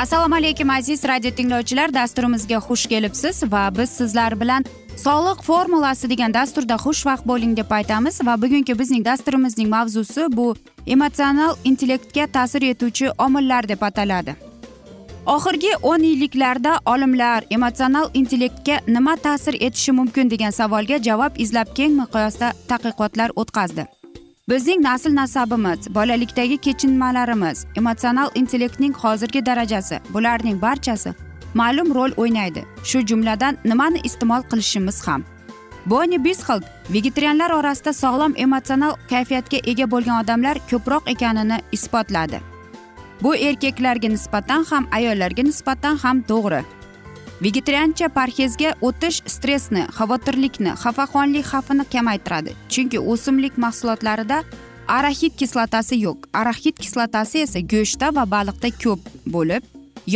assalomu alaykum aziz radio tinglovchilar. Dasturimizga xush kelibsiz va biz sizlar bilan sog'liq formulasi degan dasturda xushvaqt bo'ling deb aytamiz va bugungi bizning dasturimizning mavzusi bu emotsional intellektga ta'sir etuvchi omillar deb ataladi. Oxirgi o'n yilliklarda olimlar emotsional intellektga nima ta'sir etishi mumkin degan savolga javob izlab keng miqyosda tadqiqotlar o'tkazdi. Bizning nasl nasabimiz bolalikdagi kechinmalarimiz emotsional intellektning hozirgi darajasi bularning barchasi ma'lum rol o'ynaydi. Shu jumladan nimani iste'mol qilishimiz ham. Boni bisxold vegetarianlar orasida sog'lom emotsional kayfiyatga ega bo'lgan odamlar ko'proq ekanini isbotladi. Bu erkaklarga nisbatan ham ayollarga nisbatan ham to'g'ri. Vegetariancha parhezga o'tish stressni xavotirlikni xafaxonlik xavfini kamaytiradi. Chunki o'simlik mahsulotlarida araxid kislotasi yo'q. Araxid kislotasi esa go'shtda va baliqda ko'p bo'lib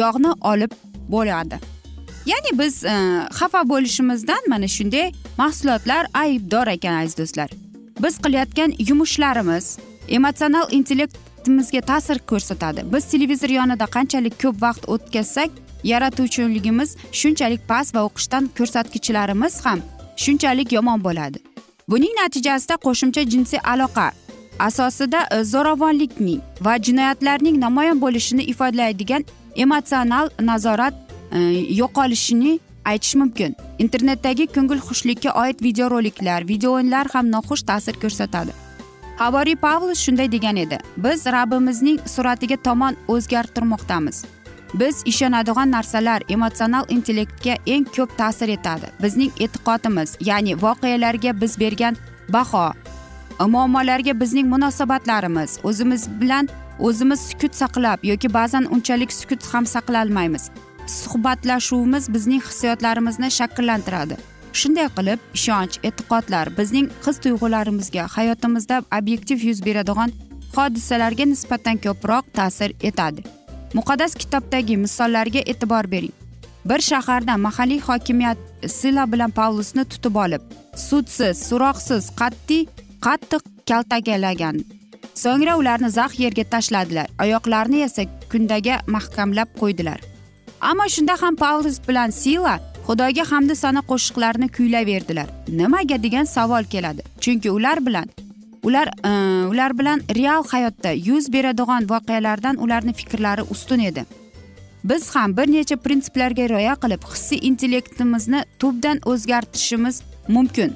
yog'ni olib bo'ladi. Ya'ni biz e, xafa bo'lishimizdan mana shunday mahsulotlar aybdor ekan aziz do'stlar. Biz qilayotgan yumushlarimiz emotsional intellektimizga ta'sir ko'rsatadi. Biz televizor yonida qanchalik ko'p vaqt o'tkazsak yaratuvchiligimiz shunchalik past va o'qishdan ko'rsatkichlarimiz ham shunchalik yomon bo'ladi. Buning natijasida qo'shimcha jinsiy aloqa asosida e, zo'ravonlikning va jinoyatlarning namoyon bo'lishini ifodalaydigan emotsional nazorat e, yo'qolishini aytish mumkin. Internetdagi ko'ngilxushlikka oid videoroliklar video o'yinlar ham noxush ta'sir ko'rsatadi. Havoriy pavlus shunday degan edi biz rabbimizning suratiga tomon o'zgartirmoqdamiz. Biz ishonadigan narsalar emotsional intellektga eng ko'p ta'sir etadi. Bizning e'tiqodimiz ya'ni voqealarga biz bergan baho muammolarga bizning munosabatlarimiz o'zimiz bilan o'zimiz sukut saqlab yoki ba'zan unchalik sukut ham saqlolmaymiz suhbatlashuvimiz bizning hissiyotlarimizni shakllantiradi. Shunday qilib ishonch e'tiqodlar bizning his tuyg'ularimizga hayotimizda obyektiv yuz beradigan hodisalarga nisbatan ko'proq ta'sir etadi. Muqaddas kitobdagi misollarga e'tibor bering. Bir shaharda mahalliy hokimiyat sila bilan pavlusni tutib olib sudsiz so'roqsiz qat'iy qattiq kaltakalagan so'ngra ularni zax yerga tashladilar oyoqlarini esa kundaga mahkamlab qo'ydilar. Ammo shunda ham pavlus bilan sila xudoga hamda sana qo'shiqlarini kuylayverdilar nimaga degan savol keladi. Chunki ular bilan ular e, ular bilan real hayotda yuz beradigan voqealardan ularni fikrlari ustun edi. Biz ham bir necha prinsiplarga rioya qilib hissiy intellektimizni tubdan o'zgartirishimiz mumkin.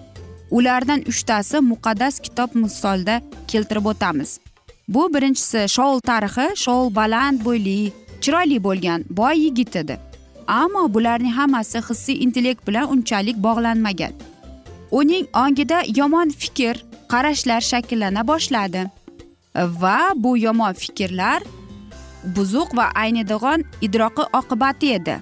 Ulardan uchtasi muqaddas kitob misolida keltirib o'tamiz. Bu birinchisi shoul tarixi shoul baland bo'yli chiroyli bo'lgan boy yigit edi. Ammo bularning hammasi hissiy intellekt bilan unchalik bog'lanmagan. Uning ongida yomon fikr qarashlar shakllana boshladi. Va bu yomon fikrlar buzuq va aynidag'on idroqi oqibati edi.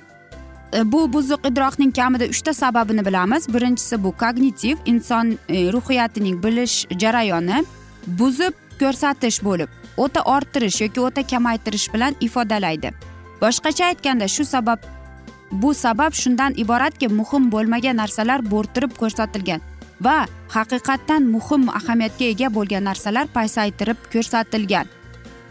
E, bu buzuq idroqning kamida uchta sababini bilamiz. Birinchisi bu kognitiv inson e, ruhiyatining bilish jarayoni buzib ko'rsatish bo'lib o'ta orttirish yoki o'ta kamaytirish bilan ifodalaydi. Boshqacha aytganda shu sabab bu sabab shundan iboratki muhim bo'lmagan narsalar bo'rttirib ko'rsatilgan. Va haqiqatdan muhim ahamiyatga ega bo'lgan narsalar pasaytirib ko'rsatilgan.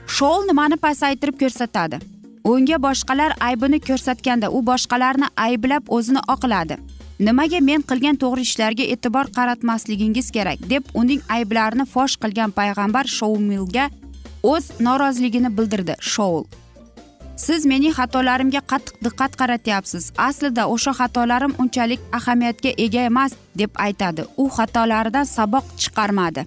Shoul nimani pasaytirib ko'rsatadi? Unga boshqalar aybini ko'rsatganda u boshqalarni ayblab o'zini oqladi. Nimaga men qilgan to'g'ri ishlarga e'tibor qaratmasligingiz kerak deb uning ayblarini fosh qilgan payg'ambar shoumilga o'z noroziligini bildirdi shoul siz mening xatolarimga qattiq diqqat qaratyapsiz. Aslida o'sha xatolarim unchalik ahamiyatga ega emas deb aytadi. U xatolaridan saboq chiqarmadi.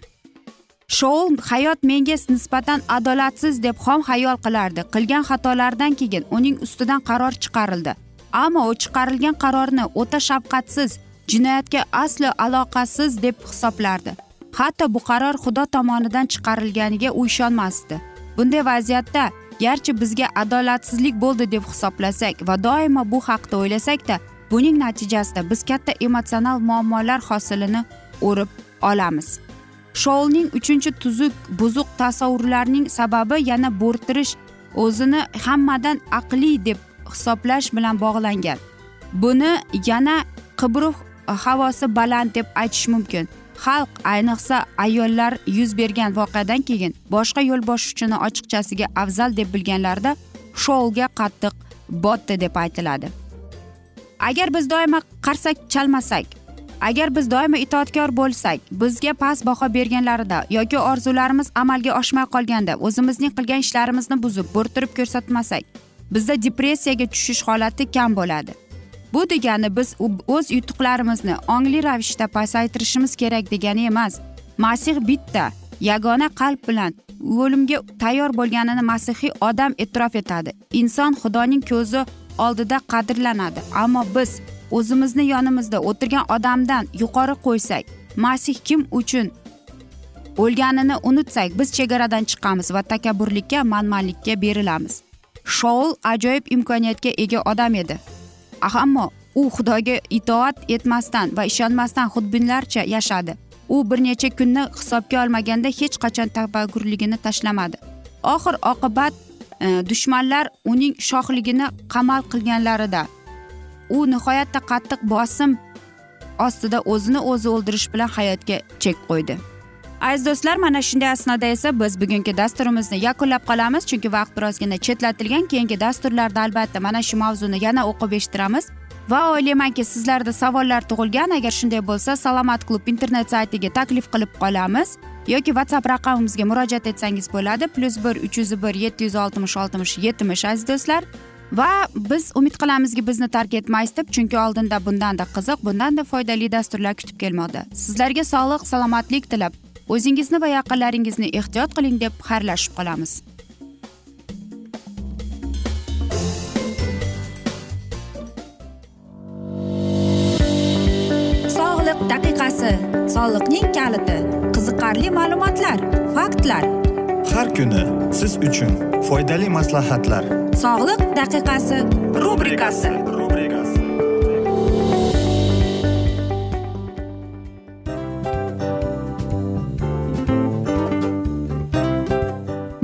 Shoul hayot menga nisbatan adolatsiz deb xom xayol qilardi. Qilgan xatolaridan keyin uning ustidan qaror chiqarildi. Ammo u chiqarilgan qarorni o'ta shafqatsiz jinoyatga aslo aloqasiz deb hisoblardi. Hatto bu qaror xudo tomonidan chiqarilganiga u ishonmasdi bunday vaziyatda garchi bizga adolatsizlik bo'ldi deb hisoblasak va doimo bu haqda o'ylasakda buning natijasida biz katta emotsional muammolar hosilini o'rib olamiz. Shoulning uchinchi tuzuk buzuq tasavvurlarning sababi yana bo'rttirish o'zini hammadan aqliy deb hisoblash bilan bog'langan. Buni yana qibruh havosi baland deb aytish mumkin. Xalq ayniqsa ayollar yuz bergan voqeadan keyin boshqa yo'lboshuvchini ochiqchasiga afzal deb bilganlarida shoulga qattiq botdi deb aytiladi. Agar biz doimo qarsak chalmasak agar biz doimo itoatkor bo'lsak bizga past baho berganlarida yoki orzularimiz amalga oshmay qolganda o'zimizning qilgan ishlarimizni buzib bo'rttirib ko'rsatmasak bizda depressiyaga tushish holati kam bo'ladi. Bu degani biz o'z yutuqlarimizni ongli ravishda pasaytirishimiz kerak degani emas. Masih bitta yagona qalb bilan o'limga tayyor bo'lganini masihiy odam e'tirof etadi. Inson xudoning ko'zi oldida qadrlanadi. Ammo biz o'zimizni yonimizda o'tirgan odamdan yuqori qo'ysak masih kim uchun o'lganini unutsak biz chegaradan chiqamiz va takabburlikka manmanlikka berilamiz. Shoul ajoyib imkoniyatga ega odam edi. Ammo u xudoga itoat etmasdan va ishonmasdan xudbinlarcha yashadi. U bir necha kunni hisobga olmaganda hech qachon tafakkurligini tashlamadi. Oxir oqibat e, dushmanlar uning shohligini qamal qilganlarida. U nihoyatda qattiq bosim ostida o'zini o'zi o'ldirish bilan hayotga chek qo'ydi. Aziz do'stlar mana shunday asnoda esa biz bugungi dasturimizni yakunlab qolamiz. Chunki vaqt birozgina chetlatilgan keyingi dasturlarda albatta mana shu mavzuni yana o'qib eshittiramiz. Va o'ylaymanki sizlarda savollar tug'ilgan. Agar shunday bo'lsa salomat klub internet saytiga taklif qilib qolamiz. Yoki whatsapp raqamimizga murojaat etsangiz bo'ladi. Plyus bir uch yuz bir yetti yuz oltmish oltmish yetmish aziz do'stlar. Va biz umid qilamizki bizni tark etmaysiz deb chunki oldinda bundanda qiziq bundanda foydali dasturlar kutib kelmoqda. Sizlarga sog'lik salomatlik tilab. O'zingizni va yaqinlaringizni ehtiyot qiling deb xayrlashib qolamiz. Sog'liq daqiqasi. Soliqning kaliti. Qiziqarli ma'lumotlar faktlar. Har kuni siz uchun foydali maslahatlar. Sog'liq daqiqasi rubrikasi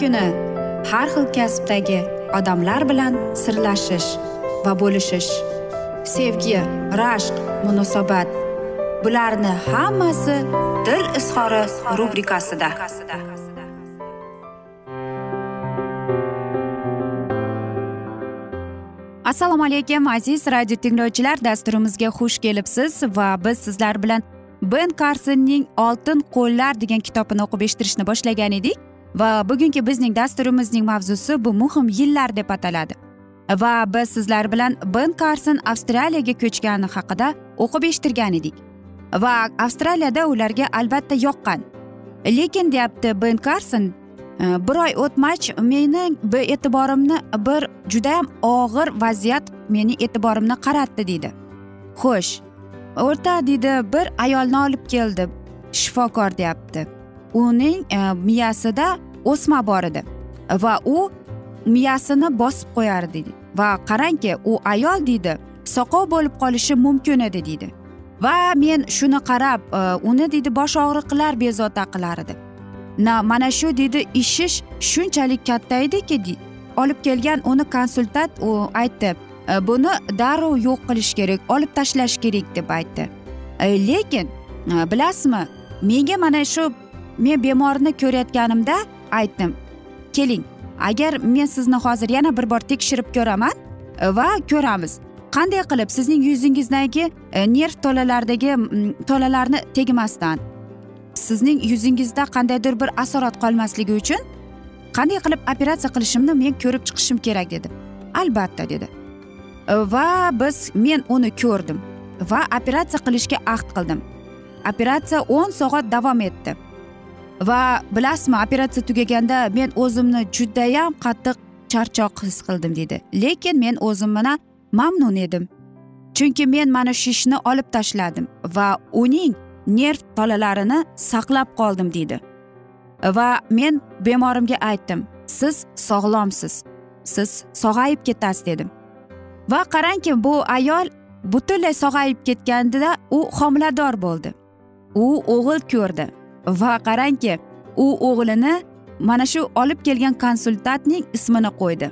Kuni har xil kasbdagi odamlar bilan sirlashish va bo'lishish sevgi rashq munosabat bularni hammasi dil izhori rubrikasida. Assalomu alaykum aziz radio tinglovchilar dasturimizga xush kelibsiz va biz sizlar bilan ben karsonning oltin qo'llar degan kitobini o'qib eshittirishni boshlagan edik. Va bugungi bizning dasturimizning mavzusi bu muhim yillar deb ataladi. Va biz sizlar bilan ben karson avstraliyaga ko'chgani haqida o'qib eshittirgan edik. Va avstraliyada ularga albatta yoqqan. Lekin deyapti ben karson e, bir oy o'tmach meni e'tiborimni bir judayam og'ir vaziyat meni e'tiborimni qaratdi deydi xo'sh o'rta deydi bir ayolni olib keldi shifokor deyapti. Uning e, miyasida o'sma bor edi va u miyasini bosib qo'yardi deydi va qarangki u ayol deydi soqov bo'lib qolishi mumkin edi deydi va men shuni qarab e, uni deydi bosh og'riqlar bezovta qilar edi. Na mana shu deydi ishish shunchalik katta ediki olib kelgan uni konsultant u aytdi e, buni darrov yo'q qilish kerak olib tashlash kerak deb aytdi. E, lekin bilasizmi menga mana shu men bemorni ko'rayotganimda aytdim. Keling agar men sizni hozir yana bir bor tekshirib ko'raman e, va ko'ramiz. Qanday qilib sizning yuzingizdagi e, nerv tolalaridagi tolalarni tegmasdan sizning yuzingizda qandaydir bir asorat qolmasligi uchun qanday qilib operatsiya qilishimni men ko'rib chiqishim kerak dedi. Albatta dedi. E, va biz men uni ko'rdim va operatsiya qilishga ahd qildim. Operatsiya o'n soat davom etdi. Va bilasizmi operatsiya tugaganda men o'zimni judayam qattiq charchoq his qildim deydi. Lekin men o'zim bilan mamnun edim. Chunki men mana shu ishni olib tashladim va uning nerv tolalarini saqlab qoldim deydi. Va men bemorimga aytdim siz sog'lomsiz siz sog'ayib ketasiz dedim. Va qarangki bu ayol butunlay sog'ayib ketganda u homilador bo'ldi. U o'g'il ko'rdi. Va qarangki u o'g'lini mana shu olib kelgan konsultantning ismini qo'ydi.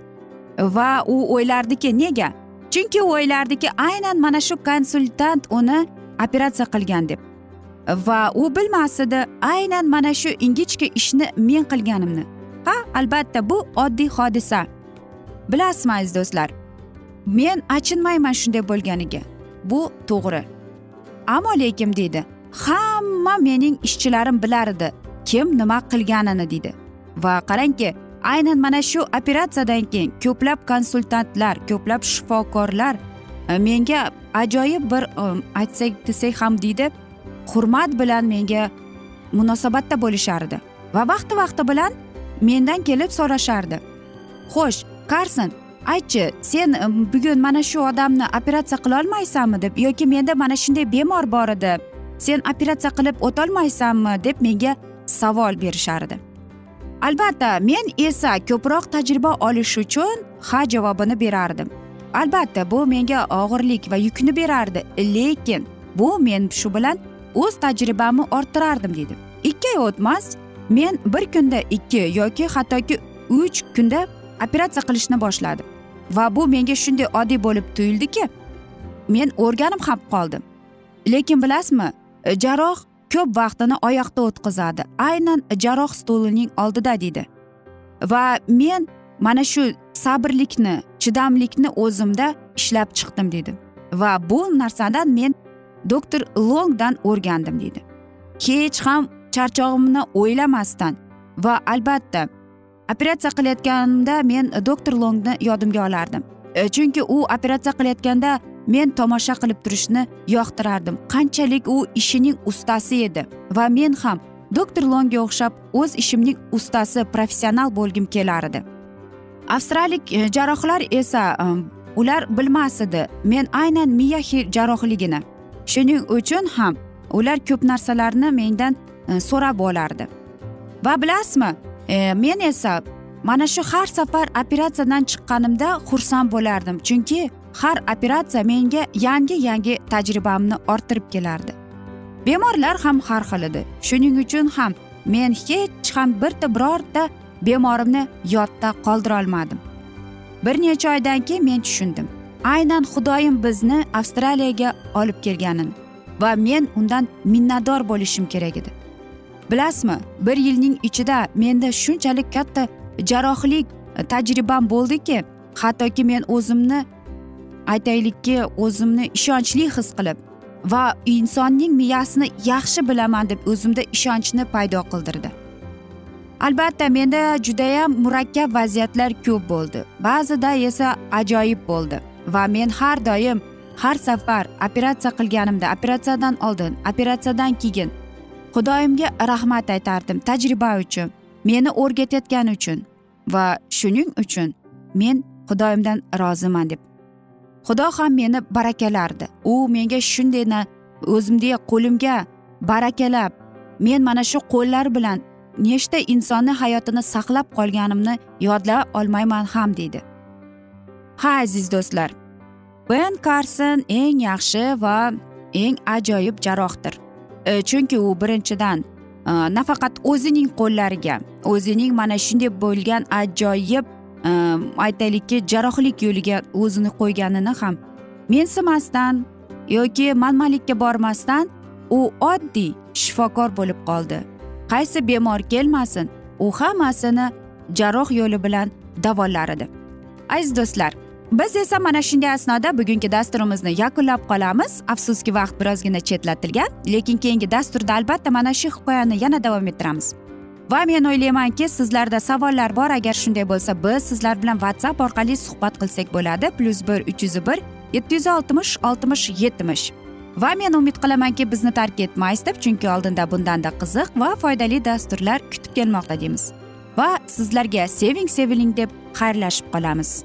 Va u o'ylardiki nega? Chunki u o'ylardiki aynan mana shu konsultant uni operatsiya qilgan deb. Va u bilmas edi aynan mana shu ingichka ishni men qilganimni. Ha albatta bu oddiy hodisa. Bilasizmi aziz do'stlar? Men achinmayman shunday bo'lganiga. Bu to'g'ri. Ammo lekin deydi hamma mening ishchilarim bilardi kim nima qilganini deydi va qarangki aynan mana shu operatsiyadan keyin ko'plab konsultantlar ko'plab shifokorlar e, menga ajoyib bir e, aytsak desak ham deydi hurmat bilan menga munosabatda bo'lishardi. Va vaqti vaqti bilan mendan kelib so'rashardi. Xo'sh karson aytchi sen e, bugun mana shu odamni operatsiya qilolmaysanmi deb yoki menda mana shunday bemor bor edi sen operatsiya qilib o'tolmaysanmi deb menga savol berishardi. Albatta men esa ko'proq tajriba olish uchun ha javobini berardim. Albatta bu menga og'irlik va yukni berardi lekin bu men shu bilan o'z tajribamni orttirardim deydi ikki oy o'tmas men bir kunda ikki yoki hattoki uch kunda operatsiya qilishni boshladim. Va bu menga shunday oddiy bo'lib tuyuldiki men o'rganib ham qoldim lekin bilasizmi E, jarroh ko'p vaqtini oyoqda o'tkazadi. Aynan jarroh stolining oldida deydi. Va men mana shu sabrlikni chidamlikni o'zimda ishlab chiqdim deydi. Va bu narsadan men doktor longdan o'rgandim deydi. Hech ham charchog'imni o'ylamasdan va albatta operatsiya qilayotganimda men doktor longni yodimga olardim. E, chunki u operatsiya qilayotganda men tomosha qilib turishni yoqtirardim. Qanchalik u ishining ustasi edi. Va men ham doktor longga o'xshab o'z ishimning ustasi professional bo'lgim kelar edi. Avstraliyalik e, jarrohlar esa e, ular bilmas edi. Men aynan miya jarrohligini. Shuning uchun ham ular ko'p narsalarni mendan e, so'rab olardi. Va bilasizmi men esa mana shu har safar operatsiyadan chiqqanimda xursand bo'lardim. Chunki har operatsiya menga yangi yangi tajribamni orttirib kelardi. Bemorlar ham har xil edi shuning uchun ham men hech ham birta birorta bemorimni yodda qoldirolmadim bir necha oydan keyin men tushundim. Aynan xudoyim bizni avstraliyaga olib kelganini va men undan minnatdor bo'lishim kerak edi. Bilasizmi bir yilning ichida menda shunchalik katta jarrohlik eh, tajribam bo'ldiki hattoki men o'zimni aytaylikki o'zimni ishonchli his qilib va insonning miyasini yaxshi bilaman deb o'zimda ishonchni paydo qildirdi. Albatta menda judayam murakkab vaziyatlar ko'p bo'ldi. Ba'zida esa ajoyib bo'ldi va men har doim har safar operatsiya qilganimda operatsiyadan oldin operatsiyadan keyin xudoyimga rahmat aytardim tajriba uchun meni o'rgatayotgani uchun va shuning uchun men xudoyimdan roziman deb xudo ham meni barakalardi. U menga shunday o'zimdek qo'limga barakalab men mana shu qo'llar bilan nechta insonni hayotini saqlab qolganimni yodlay olmayman ham deydi. Ha aziz do'stlar ben karson eng yaxshi va eng ajoyib jarrohdir. E, chunki u birinchidan e, nafaqat o'zining qo'llariga o'zining mana shunday bo'lgan ajoyib aytaylikki jarrohlik yo'liga o'zini qo'yganini ham mensimasdan yoki manmanlikka bormasdan u oddiy shifokor bo'lib qoldi. Qaysi bemor kelmasin u hammasini jarroh yo'li bilan davolar edi aziz do'stlar biz esa mana shunday asnoda bugungi dasturimizni yakunlab qolamiz. Afsuski vaqt birozgina chetlatilgan lekin keyingi dasturda albatta mana shu hikoyani yana davom ettiramiz. Va men o'ylaymanki sizlarda savollar bor. Agar shunday bo'lsa biz sizlar bilan whatsapp orqali suhbat qilsak bo'ladi. Plyus bir uch yuz bir yetti yuz oltmish oltmish yetmish. Va men umid qilamanki bizni tark etmaysiz deb chunki oldinda bundanda qiziq va foydali dasturlar kutib kelmoqda deymiz. Va sizlarga seving seviling deb xayrlashib qolamiz.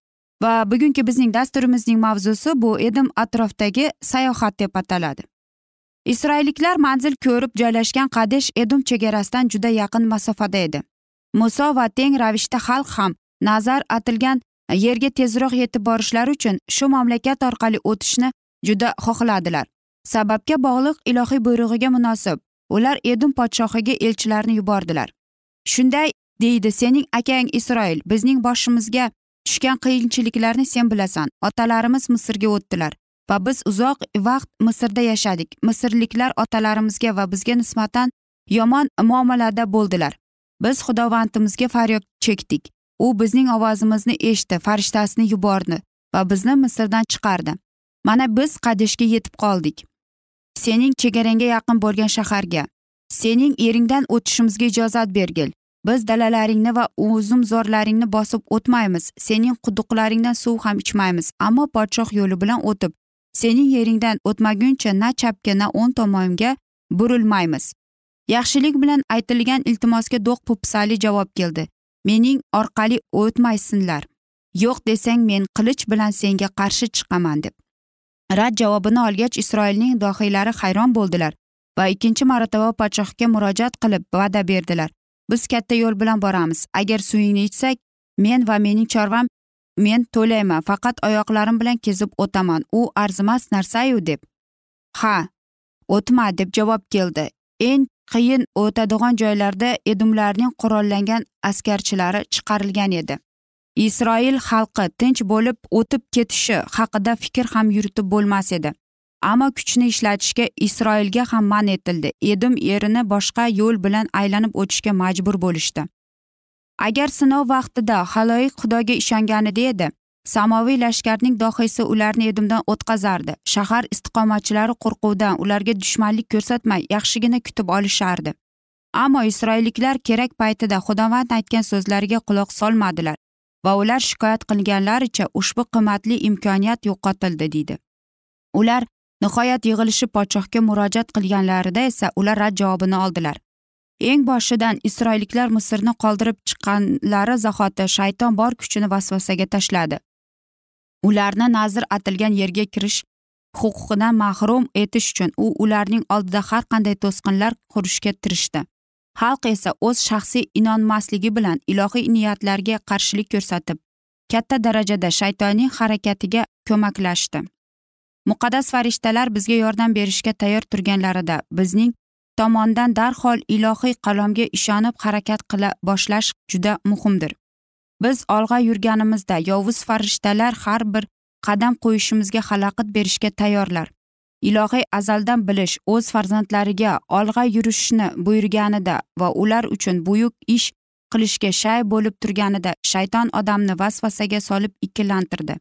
Va bugungi bizning dasturimizning mavzusi bu edim atrofdagi sayohat deb ataladi. Isroilliklar manzil ko'rib joylashgan qadesh edum chegarasidan juda yaqin masofada edi. Muso va teng ravishda xalq ham nazar atilgan yerga tezroq yetib borishlari uchun shu mamlakat orqali o'tishni juda xohladilar. Sababga bog'liq ilohiy buyrug'iga munosib ular edum podshohiga elchilarni yubordilar. Shunday deydi sening akang isroil bizning boshimizga tushgan qiyinchiliklarni sen bilasan. Otalarimiz misrga o'tdilar va biz uzoq vaqt misrda yashadik. Misrliklar otalarimizga va bizga nisbatan yomon muomalada bo'ldilar. Biz xudovandimizga faryod chekdik. U bizning ovozimizni eshitdi farishtasini yubordi va bizni misrdan chiqardi. Mana biz qadishga yetib qoldik. Sening chegarangga yaqin bo'lgan shaharga sening eringdan o'tishimizga ijozat bergil. Biz dalalaringni va uzumzorlaringni bosib o'tmaymiz. Sening quduqlaringdan suv ham ichmaymiz. Ammo podshoh yo'li bilan o'tib sening yeringdan o'tmaguncha na chapga na o'ng tomonga burilmaymiz. Yaxshilik bilan aytilgan iltimosga do'q po'pisali javob keldi. Mening orqali o'tmaysinlar. Yo'q desang men qilich bilan senga qarshi chiqaman deb. Rad javobini olgach isroilning dohiylari hayron bo'ldilar va ikkinchi marotaba podshohga murojaat qilib va'da berdilar. Biz katta yo'l bilan boramiz. Agar suvingni ichsak men va mening chorvam men to'layman. Faqat oyoqlarim bilan kezib o'taman. U arzimas narsayu deb. Ha o'tma deb javob keldi. Eng qiyin o'tadigan joylarda edumlarning qurollangan askarchilari chiqarilgan edi. Isroil xalqi tinch bo'lib o'tib ketishi haqida fikr ham yuritib bo'lmas edi. Ammo kuchni ishlatishga isroilga ham man etildi. Edim erini boshqa yo'l bilan aylanib o'tishga majbur bo'lishdi. Agar sinov vaqtida haloyiq xudoga ishonganida edi samoviy lashkarning dohiysi ularni edimdan o'tkazardi. Shahar istiqomatchilari qo'rquvdan ularga dushmanlik ko'rsatmay yaxshigina kutib olishardi. Ammo isroilliklar kerak paytida xudovand aytgan so'zlariga quloq solmadilar va ular shikoyat qilganlaricha ushbu qimmatli imkoniyat yo'qotildi deydi. Ular nihoyat yig'ilishib podshohga murojaat qilganlarida esa ular rad javobini oldilar. Eng boshidan isroilliklar misrni qoldirib chiqqanlari zahoti shayton bor kuchini vasvasaga tashladi. Ularni nazr atilgan yerga kirish huquqidan mahrum etish uchun u ularning oldida har qanday to'sqinlar qurishga tirishdi. Xalq esa o'z shaxsiy inonmasligi bilan ilohiy niyatlarga qarshilik ko'rsatib katta darajada shaytonning harakatiga ko'maklashdi. Muqaddas farishtalar bizga yordam berishga tayyor turganlarida bizning tomondan darhol ilohiy qalomga ishonib harakat qila boshlash juda muhimdir. Biz olg'a yurganimizda yovuz farishtalar har bir qadam qo'yishimizga xalaqit berishga tayyorlar. Ilohiy azaldan bilish o'z farzandlariga olg'a yurishni buyurganida va ular uchun buyuk ish qilishga shay bo'lib turganida shayton odamni vasvasaga solib ikkilantirdi.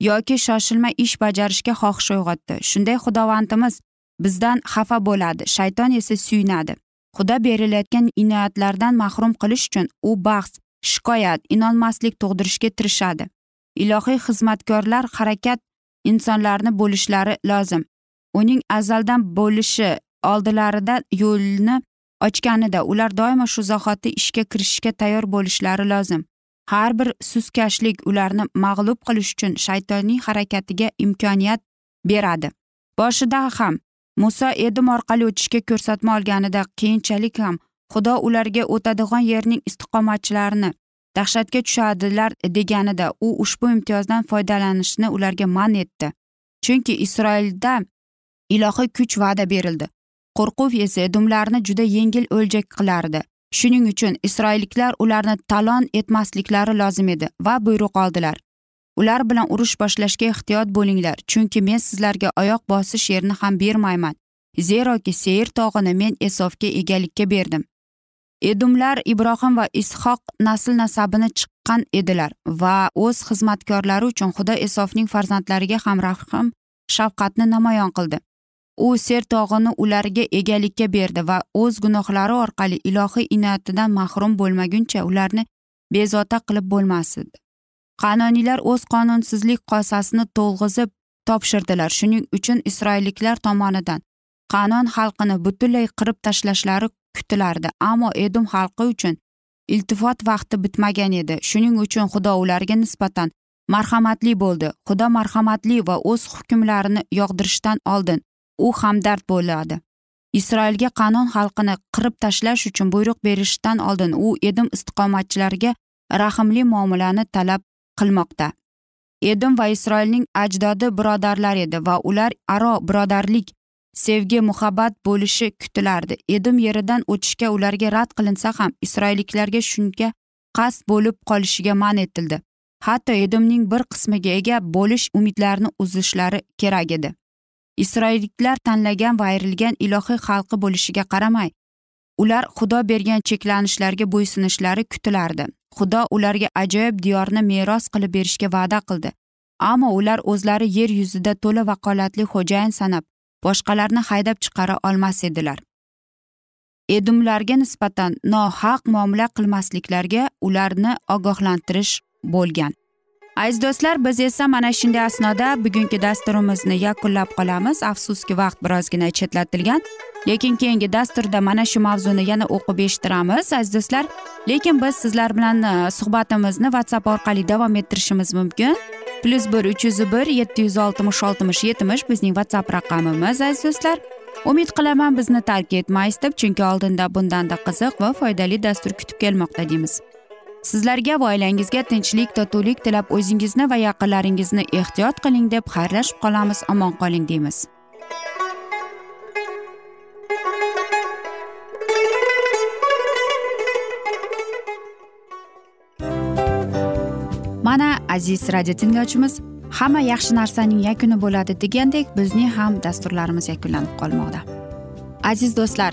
Yoki shoshilma ish bajarishga xohish uyg'otdi. Shunday xudovandimiz bizdan xafa bo'ladi. Shayton esa suyunadi. Xudo berilayotgan inoyatlardan mahrum qilish uchun u bahs shikoyat inonmaslik tug'dirishga tirishadi. Ilohiy xizmatkorlar harakat insonlarni bo'lishlari lozim. Uning azaldan bo'lishi oldilarida yo'lni ochganida ular doimo shu zahoti ishga kirishishga tayyor bo'lishlari lozim. Har bir suskashlik ularni mag'lub qilish uchun shaytonning harakatiga imkoniyat beradi. Boshida ham muso edim orqali o'tishga ko'rsatma olganida keyinchalik ham xudo ularga o'tadigan yerning istiqomatchilarini dahshatga tushadilar deganida u ushbu imtiyozdan foydalanishni ularga man etdi. Chunki isroilda ilohiy kuch va'da berildi. Qo'rquv esa edumlarni juda yengil o'ljak qilardi. Shuning uchun isroilliklar ularni talon etmasliklari lozim edi va buyruq oldilar. Ular bilan urush boshlashga ehtiyot bo'linglar chunki men sizlarga oyoq bosish yerini ham bermayman zeroki seyir tog'ini men esofga egalikka berdim. Edumlar ibrohim va ishoq nasl nasabini chiqqan edilar va o'z xizmatkorlari uchun xudo esofning farzandlariga ham rahm shafqatni namoyon qildi. U ser tog'ini ularga egalikka berdi va o'z gunohlari orqali ilohiy inoyatidan mahrum bo'lmaguncha ularni bezovta qilib bo'lmas edi qanoniylar o'z qonunsizlik qosasini to'lg'izib topshirdilar. Shuning uchun isroilliklar tomonidan qanon xalqini butunlay qirib tashlashlari kutilardi. Ammo edum xalqi uchun iltifot vaqti bitmagan edi. Shuning uchun xudo ularga nisbatan marhamatli bo'ldi. Xudo marhamatli va o'z hukmlarini yog'dirishdan oldin u hamdard bo'ladi. Isroilga qanon xalqini qirib tashlash uchun buyruq berishdan oldin u edim istiqomatchilariga rahmli muomalani talab qilmoqda. Edim va isroilning ajdodi birodarlar edi va ular aro birodarlik sevgi muhabbat bo'lishi kutilardi. Edim yeridan o'tishga ularga rad qilinsa ham isroilliklarga shunga qasd bo'lib qolishiga man etildi. Hatto edomning bir qismiga ega bo'lish umidlarini uzishlari kerak edi. Isroilliklar tanlagan va ayrilgan ilohiy xalqi bo'lishiga qaramay ular xudo bergan cheklanishlarga bo'ysunishlari kutilardi. Xudo ularga ajoyib diyorni meros qilib berishga va'da qildi. Ammo ular o'zlari yer yuzida to'la vakolatli xo'jayin sanab boshqalarni haydab chiqara olmas edilar. Edumlarga nisbatan nohaq muomala qilmasliklariga ularni ogohlantirish bo'lgan. Aziz do'stlar biz esa mana shunday asnoda bugungi dasturimizni yakunlab qolamiz. Afsuski vaqt birozgina chetlatilgan. Lekin keyingi dasturda mana shu mavzuni yana o'qib eshittiramiz aziz do'stlar. Lekin biz sizlar bilan e, suhbatimizni whatsapp orqali davom ettirishimiz mumkin. Plyus bir uch yuz bir yetti yuz oltmish oltmish yetmish bizning whatsapp raqamimiz aziz do'stlar. Umid qilaman bizni tark etmaysiz deb chunki oldinda bundanda qiziq va foydali dastur kutib kelmoqda deymiz. Sizlarga va oilangizga tinchlik totuvlik tilab o'zingizni va yaqinlaringizni ehtiyot qiling deb xayrlashib qolamiz. Omon qoling deymiz. Mana aziz radio tinglovchimiz hamma yaxshi narsaning yakuni bo'ladi degandek bizning ham dasturlarimiz yakunlanib qolmoqda. Aziz do'stlar